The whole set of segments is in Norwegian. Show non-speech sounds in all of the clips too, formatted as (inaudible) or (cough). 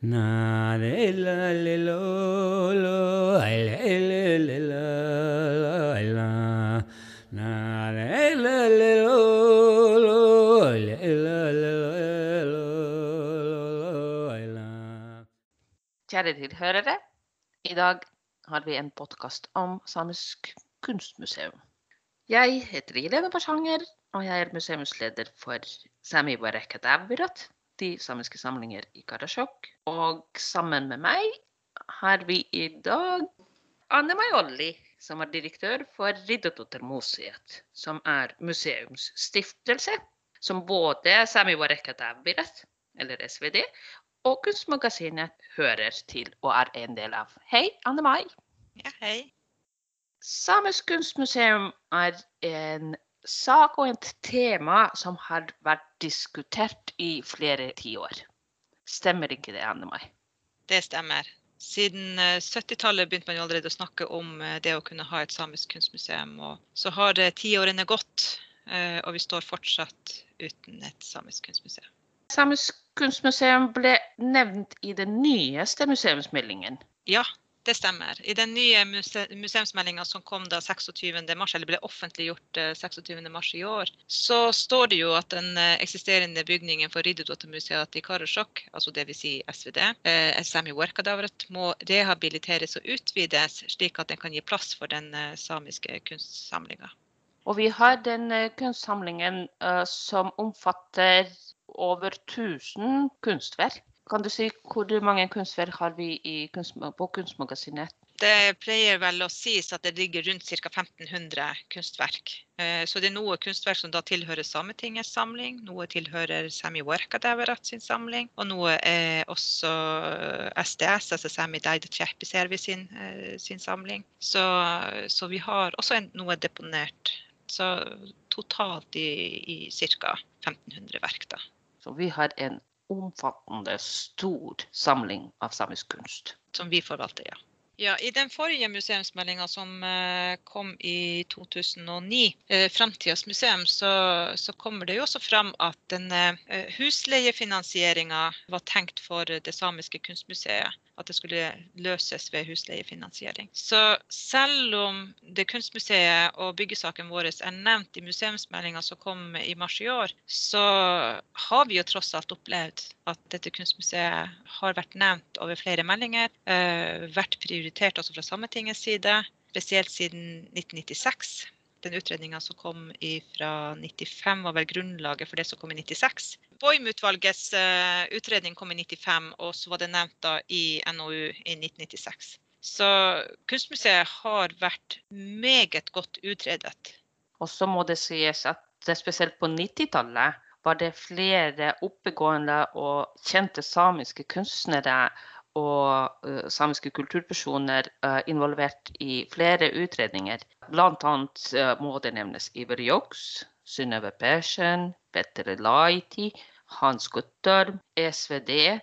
Kjære tilhørere, i dag har vi en podkast om samisk kunstmuseum. Jeg heter Irene Porsanger, og jeg er museumsleder for Sami Barekatavvirat 80 samiske samlinger i Karasjok. Og sammen med meg har vi i dag Anne Majolli, som er direktør for Riddardotter-museet, som er museumsstiftelse som både Sami Warekatabirat, eller SVD, og Kunstmagasinet hører til og er en del av. Hei, Anne Mai. Ja, hei. Samisk kunstmuseum er en sak og et tema som har vært diskutert i flere tiår. Stemmer ikke det, Anne Mai? Det stemmer. Siden eh, 70-tallet begynte man jo allerede å snakke om eh, det å kunne ha et samisk kunstmuseum. Og så har eh, tiårene gått, eh, og vi står fortsatt uten et samisk kunstmuseum. Samisk kunstmuseum ble nevnt i den nyeste museumsmeldingen. Ja, det stemmer. I den nye muse museumsmeldinga som kom da 26. mars, eller ble offentliggjort eh, 26. mars i år, så står det jo at den eh, eksisterende bygningen for Riddardotter-museet i Karasjok, altså dvs. Si SVD, eh, Sami Workadavret, må rehabiliteres og utvides, slik at den kan gi plass for den eh, samiske kunstsamlinga. Og vi har den eh, kunstsamlingen eh, som omfatter over 1000 kunstverk. Kan du si hvor mange kunstverk har vi i kunst, på Kunstmagasinet? Det pleier vel å sies at det ligger rundt ca. 1500 kunstverk. Eh, Så det er noe kunstverk som da tilhører Sametingets samling, noe tilhører Sami Workadaverat sin samling, og noe er også SDS, altså Sami Daidachepiservi sin, eh, sin samling. Så, så vi har også noe deponert. Så totalt i, i ca. 1500 verk, da. Så vi har en omfattende, stor samling av samisk kunst. Som vi forvalter, ja. Ja, I den forrige museumsmeldinga som eh, kom i 2009, eh, Framtidas museum, så, så kommer det jo også fram at denne eh, husleiefinansieringa var tenkt for det samiske kunstmuseet. At det skulle løses ved husleiefinansiering. Så selv om det kunstmuseet og byggesaken vår er nevnt i museumsmeldinga som kom i mars i år, så har vi jo tross alt opplevd at dette kunstmuseet har vært nevnt over flere meldinger. Eh, vært prioritert også fra Sametingets side, spesielt siden 1996. Den utredninga som kom fra 95 var vel grunnlaget for det som kom i 96. Boim-utvalgets eh, utredning kom i 95, og så var det nevnt da i NOU i 1996. Så Kunstmuseet har vært meget godt utredet. Og så må det sies at spesielt på 90-tallet var det flere oppegående og kjente samiske kunstnere og uh, samiske kulturpersoner uh, involvert i flere utredninger. Annet uh, må det nevnes Iver Joks, Synnøve Persen, Petter Laiti, Hans Guttorm, SVD,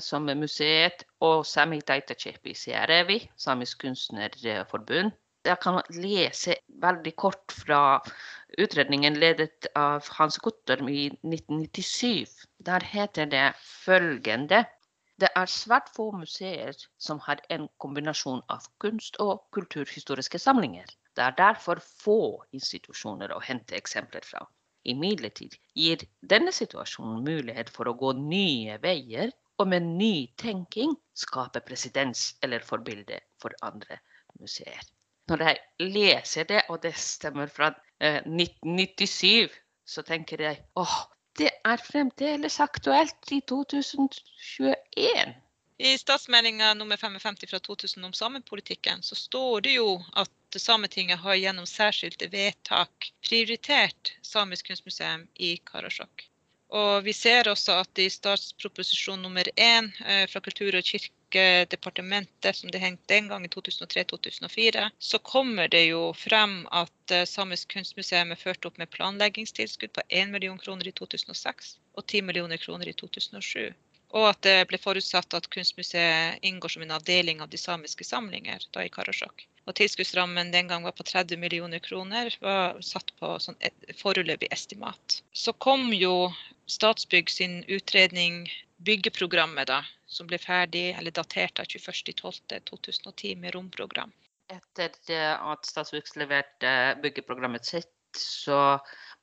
som er museet, og Sami Taitachepi Sierevi, Samisk kunstnerforbund. Jeg kan lese veldig kort fra utredningen ledet av Hans Guttorm i 1997. Der heter det følgende det er svært få museer som har en kombinasjon av kunst- og kulturhistoriske samlinger. Det er derfor få institusjoner å hente eksempler fra. Imidlertid gir denne situasjonen mulighet for å gå nye veier og med ny tenking skape presedens eller forbilde for andre museer. Når jeg leser det, og det stemmer fra eh, 1997, så tenker jeg åh, det er fremdeles aktuelt i 2021. I statsmeldinga nummer 55 fra 2000 om samepolitikken, så står det jo at Sametinget har gjennom særskilte vedtak prioritert Samisk kunstmuseum i Karasjok. Og vi ser også at i statsproposisjon nummer én fra Kultur- og kirkedepartementet, som det het den gang i 2003-2004, så kommer det jo frem at Samisk kunstmuseum er ført opp med planleggingstilskudd på 1 million kroner i 2006 og 10 millioner kroner i 2007. Og at det ble forutsatt at Kunstmuseet inngår som en avdeling av de samiske samlinger da i Karasjok. Og tilskuddsrammen den gang var på 30 millioner kroner, var satt på sånn foreløpig estimat. Så kom jo Statsbygg sin utredning byggeprogrammet da, som ble ferdig eller datert av 21.12.2010 med romprogram. Etter at Statsbygg leverte byggeprogrammet sitt, så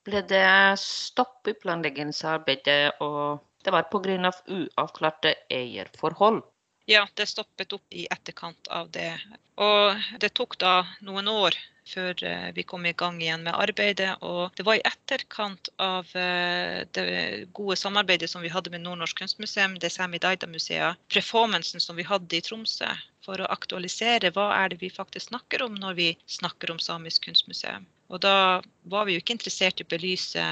ble det stopp i planleggingsarbeidet, og det var pga. uavklarte eierforhold. Ja, det stoppet opp i etterkant av det. Og det tok da noen år før eh, vi kom i gang igjen med arbeidet. Og det var i etterkant av eh, det gode samarbeidet som vi hadde med Nordnorsk kunstmuseum, det Sami Daida-museet, performancen som vi hadde i Tromsø, for å aktualisere hva er det vi faktisk snakker om når vi snakker om Samisk kunstmuseum. Og da var vi jo ikke interessert i å belyse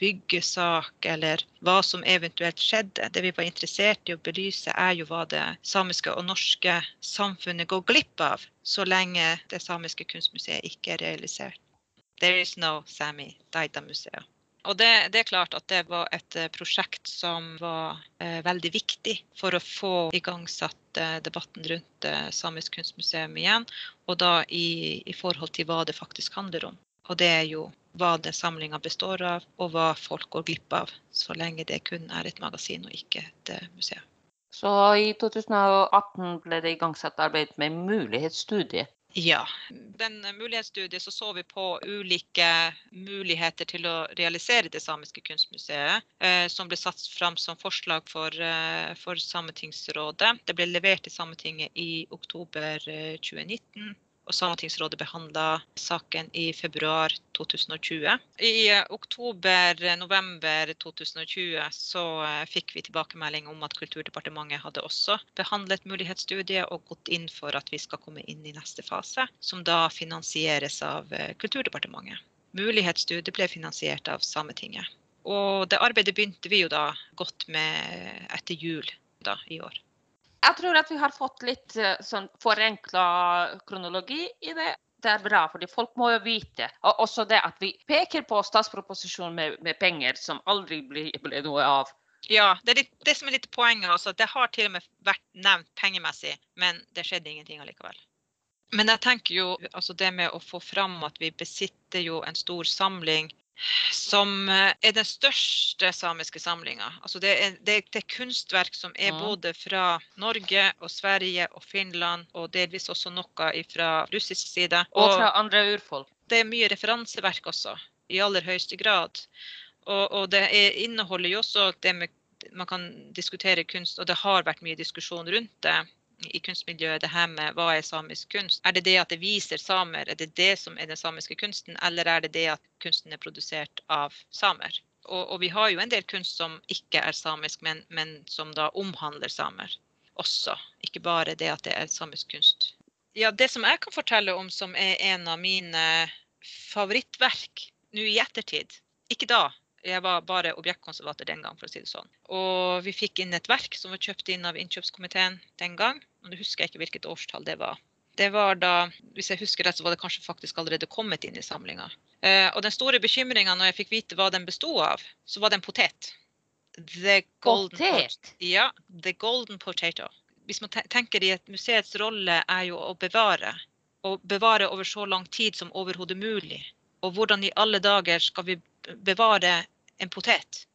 byggesak eller hva som eventuelt skjedde. Det vi var interessert i å belyse, er jo hva det samiske og norske samfunnet går glipp av så lenge det samiske kunstmuseet ikke er realisert. There is no Sami Daida museum. Og det, det, er klart at det var et eh, prosjekt som var eh, veldig viktig for å få igangsatt eh, debatten rundt eh, Samisk kunstmuseum igjen, og da i, i forhold til hva det faktisk handler om. Og det er jo hva den samlinga består av, og hva folk går glipp av, så lenge det kun er et magasin og ikke et eh, museum. Så i 2018 ble det igangsatt arbeid med mulighetsstudiet? Ja. Den mulighetsstudiet så, så vi på ulike muligheter til å realisere det samiske kunstmuseet, eh, som ble satt fram som forslag for, eh, for Sametingsrådet. Det ble levert til Sametinget i oktober 2019 og Sametingsrådet behandla saken i februar 2020. I eh, oktober-november 2020 så eh, fikk vi tilbakemelding om at Kulturdepartementet hadde også behandlet mulighetsstudiet og gått inn for at vi skal komme inn i neste fase, som da finansieres av eh, Kulturdepartementet. Mulighetsstudiet ble finansiert av Sametinget. Og det arbeidet begynte vi jo da godt med etter jul da, i år. Jeg tror at vi har fått litt eh, sånn forenkla kronologi i det. Det er bra, fordi folk må jo vite. Og også det at vi peker på statsproposisjonen med, med penger som aldri ble, ble noe av. Ja, det er litt, det som er litt poenget. også. det har til og med vært nevnt pengemessig, men det skjedde ingenting allikevel. Men jeg tenker jo altså det med å få fram at vi besitter jo en stor samling som eh, er den største samiske samlinga. Altså det, er, det, det, er, kunstverk som er både fra Norge og Sverige og Finland, og delvis også noe fra russisk side. Og, og fra andre urfolk. Det er mye referanseverk også, i aller høyeste grad. Og, og det er, inneholder jo også det med Man kan diskutere kunst, og det har vært mye diskusjon rundt det i kunstmiljøet, det her med hva er samisk kunst? Er det det at det viser samer, er det det som er den samiske kunsten, eller er det det at kunsten er produsert av samer? Og, og vi har jo en del kunst som ikke er samisk, men, men, som da omhandler samer også. Ikke bare det at det er samisk kunst. Ja, Det som jeg kan fortelle om som er en av mine favorittverk nå i ettertid, ikke da, jeg var bare objektkonservator den gang, for å si det sånn. Og vi fikk inn et verk som var kjøpt inn av innkjøpskomiteen den gang. Og det husker jeg ikke hvilket årstall det var. Det var da, hvis jeg husker rett, så var det kanskje faktisk allerede kommet inn i samlinga. Eh, og den store bekymringa når jeg fikk vite hva den bestod av, så var det en potet. The golden potet? Ja, the golden potato. Hvis man tenker i et museets rolle er jo å bevare. Og bevare over så lang tid som overhodet mulig. Og hvordan i alle dager skal vi bevare en potet.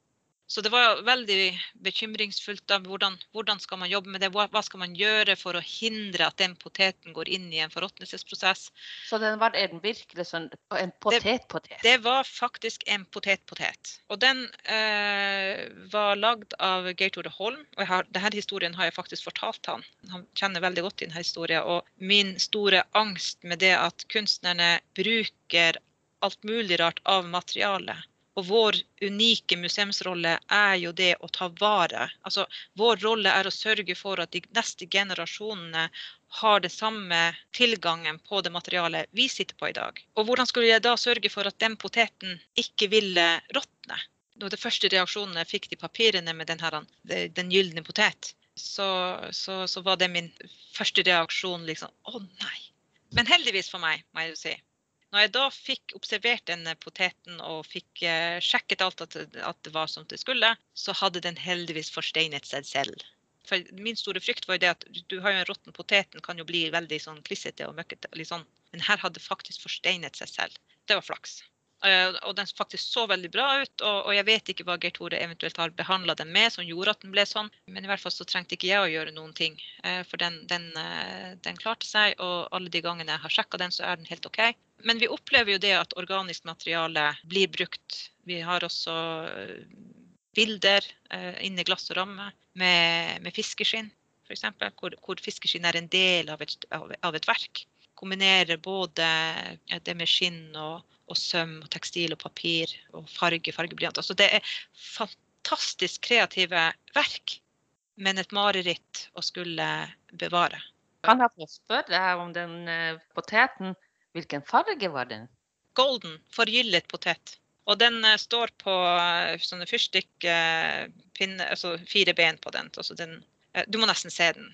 Så det var veldig bekymringsfullt. da, hvordan, hvordan, skal man jobbe med det? Hva, skal man gjøre for å hindre at den poteten går inn i en forråtnelsesprosess? Så den var en virkelig sånn en potetpotet? Det, det, var faktisk en potetpotet. Og den eh, var lagd av Geir Tore Holm. Og har, denne historien har jeg faktisk fortalt han. Han kjenner veldig godt denne historien. Og min store angst med det at kunstnerne bruker alt mulig rart av materiale. Og vår unike museumsrolle er jo det å ta vare. Altså, vår rolle er å sørge for at de neste generasjonene har det samme tilgangen på det materialet vi sitter på i dag. Og hvordan skulle jeg da sørge for at den poteten ikke ville råtne? Når de første reaksjonene fikk de papirene med den, her, den gylne potet, så, så, så, var det min første reaksjon liksom Å nei. Men heldigvis for meg, må jeg jo si, når jeg da fikk observert denne poteten og fikk eh, sjekket alt at, at, det var som det skulle, så hadde den heldigvis forsteinet seg selv. For min store frykt var jo det at du har jo en råtten potet, den kan jo bli veldig sånn klissete og møkkete. Sånn. Men her hadde faktisk forsteinet seg selv. Det var flaks. Eh, og den faktisk så veldig bra ut. Og, og jeg vet ikke hva Geir Tore eventuelt har behandla den med som gjorde at den ble sånn. Men i hvert fall så trengte ikke jeg å gjøre noen ting. Eh, for den, den, eh, den klarte seg, og alle de gangene jeg har sjekka den, så er den helt OK. Men vi opplever jo det at organisk materiale blir brukt. Vi har også bilder inni glass og ramme med, med fiskeskinn, f.eks. Hvor, hvor fiskeskinn er en del av et, av, av et verk kombinerer både det med skinn og, og søm og tekstil og papir og farge, fargeblyant. Altså det er fantastisk kreative verk, men et mareritt å skulle bevare. Kan jeg få spørre om den uh, poteten? Hvilken farge var den? Golden, forgyllet potet. Og den uh, står på uh, sånne fyrstikkpinner, altså fire ben på den. Altså den du må nesten se den.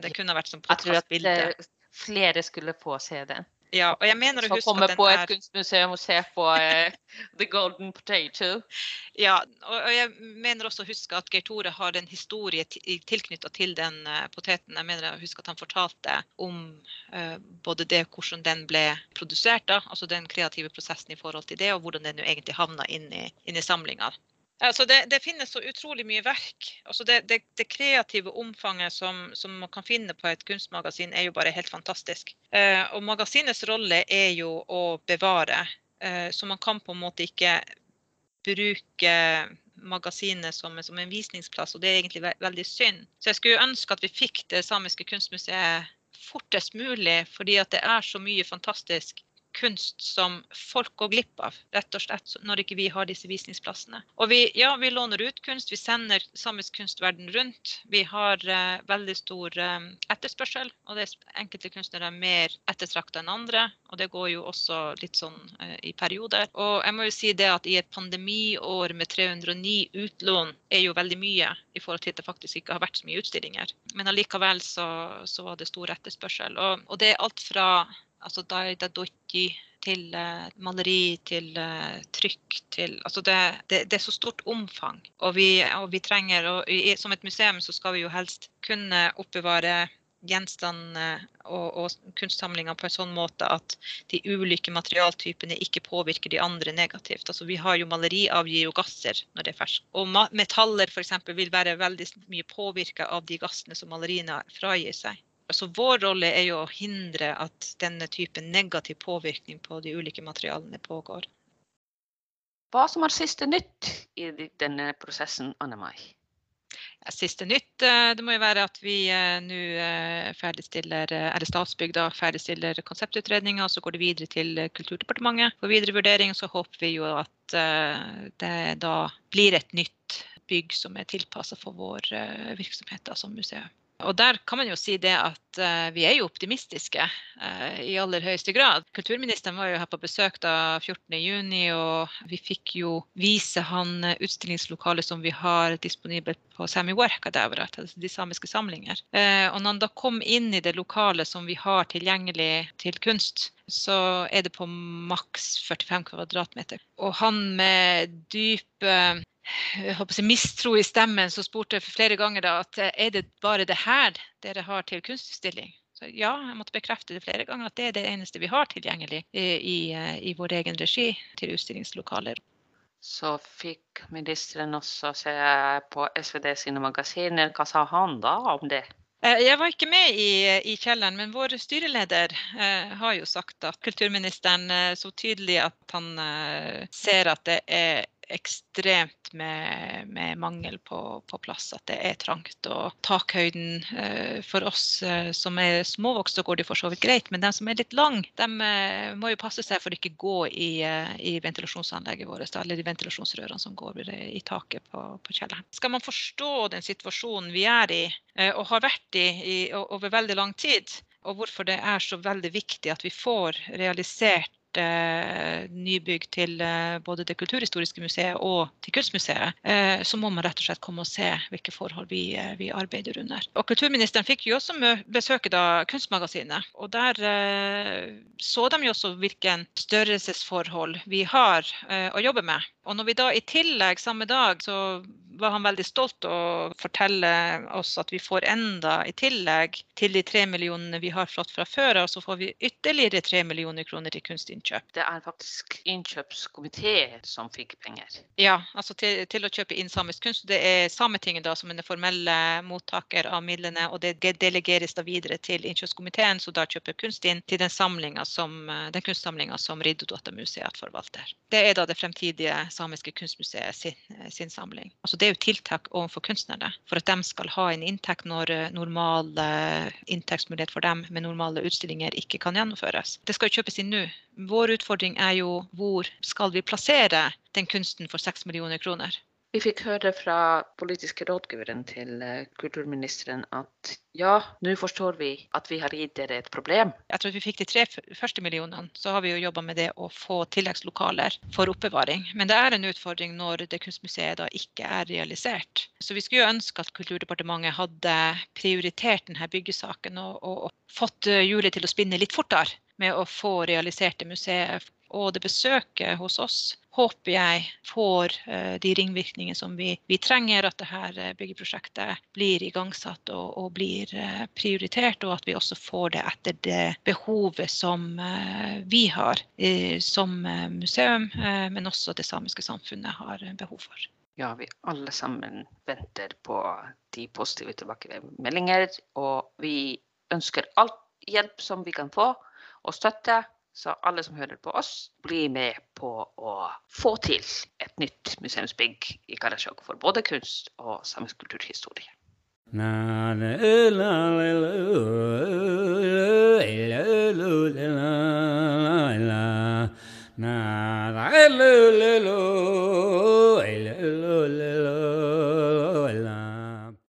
det kunne vært som podkastbilde. Jeg tror at flere skulle få se den. Ja, og jeg mener å huske Så komme på et kunstmuseum og se på uh, (laughs) The Golden Potato. Ja, og, og, jeg mener også å huske at Geir Tore har en historie tilknytta til den uh, poteten. Jeg mener å huske at han fortalte om uh, både det hvordan den ble produsert, da, altså den kreative prosessen i forhold til det, og hvordan den jo egentlig havna inn i, inn i samlinga. Altså det, det, finnes så utrolig mye verk. Altså det, det, det kreative omfanget som, som, man kan finne på et kunstmagasin, er jo bare helt fantastisk. Eh, og magasinets rolle er jo å bevare. Eh, så man kan på en måte ikke bruke magasinet som, som, en visningsplass, og det er egentlig ve veldig synd. Så jeg skulle ønske at vi fikk det samiske kunstmuseet fortest mulig, fordi at det er så mye fantastisk kunst som folk går glipp av, rett og slett, når ikke vi har disse visningsplassene. Og vi, ja, vi låner ut kunst, vi sender samisk kunst verden rundt. Vi har uh, veldig stor uh, etterspørsel, og det er enkelte kunstnere mer ettertrakta enn andre. Og det går jo også litt sånn uh, i perioder. Og jeg må jo si det at i et pandemiår med 309 utlån er jo veldig mye i forhold til at det faktisk ikke har vært så mye utstillinger. Men allikevel så, så var det stor etterspørsel. Og, og det er alt fra altså Daida Dotti til uh, maleri, til uh, trykk, til Altså det, det, det, er så stort omfang. Og vi, og vi trenger, og i, som et museum så skal vi jo helst kunne oppbevare gjenstandene og, og kunstsamlinger på en sånn måte at de ulike materialtypene ikke påvirker de andre negativt. Altså Vi har jo maleri avgir jo gasser når det er ferskt. Og metaller f.eks. vil være veldig mye påvirka av de gassene som maleriene fragir seg. Så vår rolle er jo å hindre at denne typen negativ påvirkning på de ulike materialene pågår. Hva som er siste nytt i denne prosessen, Anne Mai? Siste nytt eh, det må jo være at vi eh, nå eh, ferdigstiller, eller Statsbygg da, ferdigstiller konseptutredninga, så går det videre til Kulturdepartementet for videre vurdering. Så håper vi jo at det da blir et nytt bygg som er tilpassa for vår virksomhet da, som museum. Og der kan man jo si det at uh, vi er jo optimistiske uh, i aller høyeste grad. Kulturministeren var jo her på besøk da 14.6, og vi fikk jo vise han uh, utstillingslokalet som vi har disponibelt på Sami Workadevrat, altså de samiske samlinger. og når han da kom inn i det lokalet som vi har tilgjengelig til kunst, så er det på maks 45 kvadratmeter. Og han med dyp si, mistro i stemmen, så spurte jeg flere ganger da at eh, er det bare det her dere har til kunstutstilling? Så ja, jeg måtte bekrefte det flere ganger at det er det eneste vi har tilgjengelig i, i, eh, i vår egen regi til utstillingslokaler. Så fikk ministeren også se på SVD sine magasiner. Hva sa han da om det? Eh, jeg var ikke med i, i kjelleren, men vår styreleder eh, har jo sagt at kulturministeren eh, så tydelig at han eh, ser at det er ekstremt med, med mangel på, på, plass, at det er trangt. Og takhøyden eh, for oss eh, som er småvokste, går det for så vidt greit. Men de som er litt lang, de eh, må jo passe seg for å ikke gå i, eh, i ventilasjonsanlegget vårt, eller de ventilasjonsrørene som går i taket på, på kjelleren. Skal man forstå den situasjonen vi er i, eh, og har vært i, i over veldig lang tid, og hvorfor det er så veldig viktig at vi får realisert nybygg til eh, både Det kulturhistoriske museet og til Kunstmuseet, eh, så må man rett og slett komme og se hvilke forhold vi, eh, vi arbeider under. Og Kulturministeren fikk jo også besøke da Kunstmagasinet. og Der eh, så de jo også hvilken størrelsesforhold vi har eh, å jobbe med. Og når vi da i tillegg samme dag så var han veldig stolt å fortelle oss at vi får enda i tillegg til de tre millionene vi har fått fra før av, så får vi ytterligere tre millioner kroner til kunstinnkjøp. Det er faktisk innkjøpskomité som fikk penger. Ja, altså til, til, å kjøpe inn samisk kunst. Det er Sametinget da som er den formelle mottaker av midlene, og det delegeres da videre til innkjøpskomiteen, som da kjøper kunst inn til den, som, den kunstsamlinga som Riddarduotta-museet forvalter. Det er da det fremtidige samiske kunstmuseet sin, sin samling. Altså det er jo tiltak overfor kunstnerne for at de skal ha en inntekt når normal inntektsmulighet for dem med normale utstillinger ikke kan gjennomføres. Det skal jo kjøpes inn nå. Vår utfordring er jo hvor skal vi plassere den kunsten for 6 millioner kroner? Vi fikk høre fra politiske rådgiveren til eh, kulturministeren at ja, nå forstår vi at vi har gitt dere et problem. Jeg tror vi fikk de tre første millionene. Så har vi jo jobba med det å få tilleggslokaler for oppbevaring. Men det er en utfordring når det kunstmuseet da ikke er realisert. Så vi skulle jo ønske at Kulturdepartementet hadde prioritert denne byggesaken og, og, og fått eh, hjulet til å spinne litt fortere med å få realisert det museet. Og det besøket hos oss håper jeg får uh, de ringvirkningene som vi, vi, trenger. At dette eh, byggeprosjektet blir igangsatt og, og blir uh, prioritert. Og at vi også får det etter det behovet som vi har som museum, men også det samiske samfunnet har behov for. Ja, vi alle sammen venter på de positive tilbakemeldinger. Og vi ønsker alt hjelp som vi kan få og støtte. Så alle som hører på oss, blir med på å få til et nytt museumsbygg i Karasjok for både kunst og samisk kulturhistorie. Na